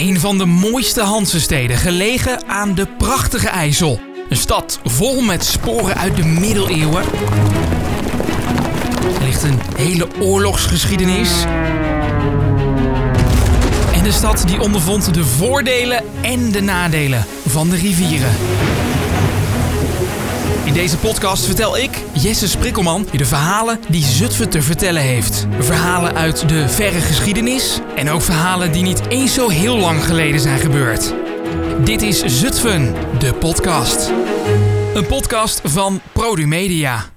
Een van de mooiste Hansensteden, gelegen aan de prachtige IJssel. Een stad vol met sporen uit de middeleeuwen. Er ligt een hele oorlogsgeschiedenis. En de stad die ondervond de voordelen en de nadelen van de rivieren. In deze podcast vertel ik, Jesse Sprikkelman, je de verhalen die Zutphen te vertellen heeft. Verhalen uit de verre geschiedenis en ook verhalen die niet eens zo heel lang geleden zijn gebeurd. Dit is Zutphen, de podcast. Een podcast van Produmedia.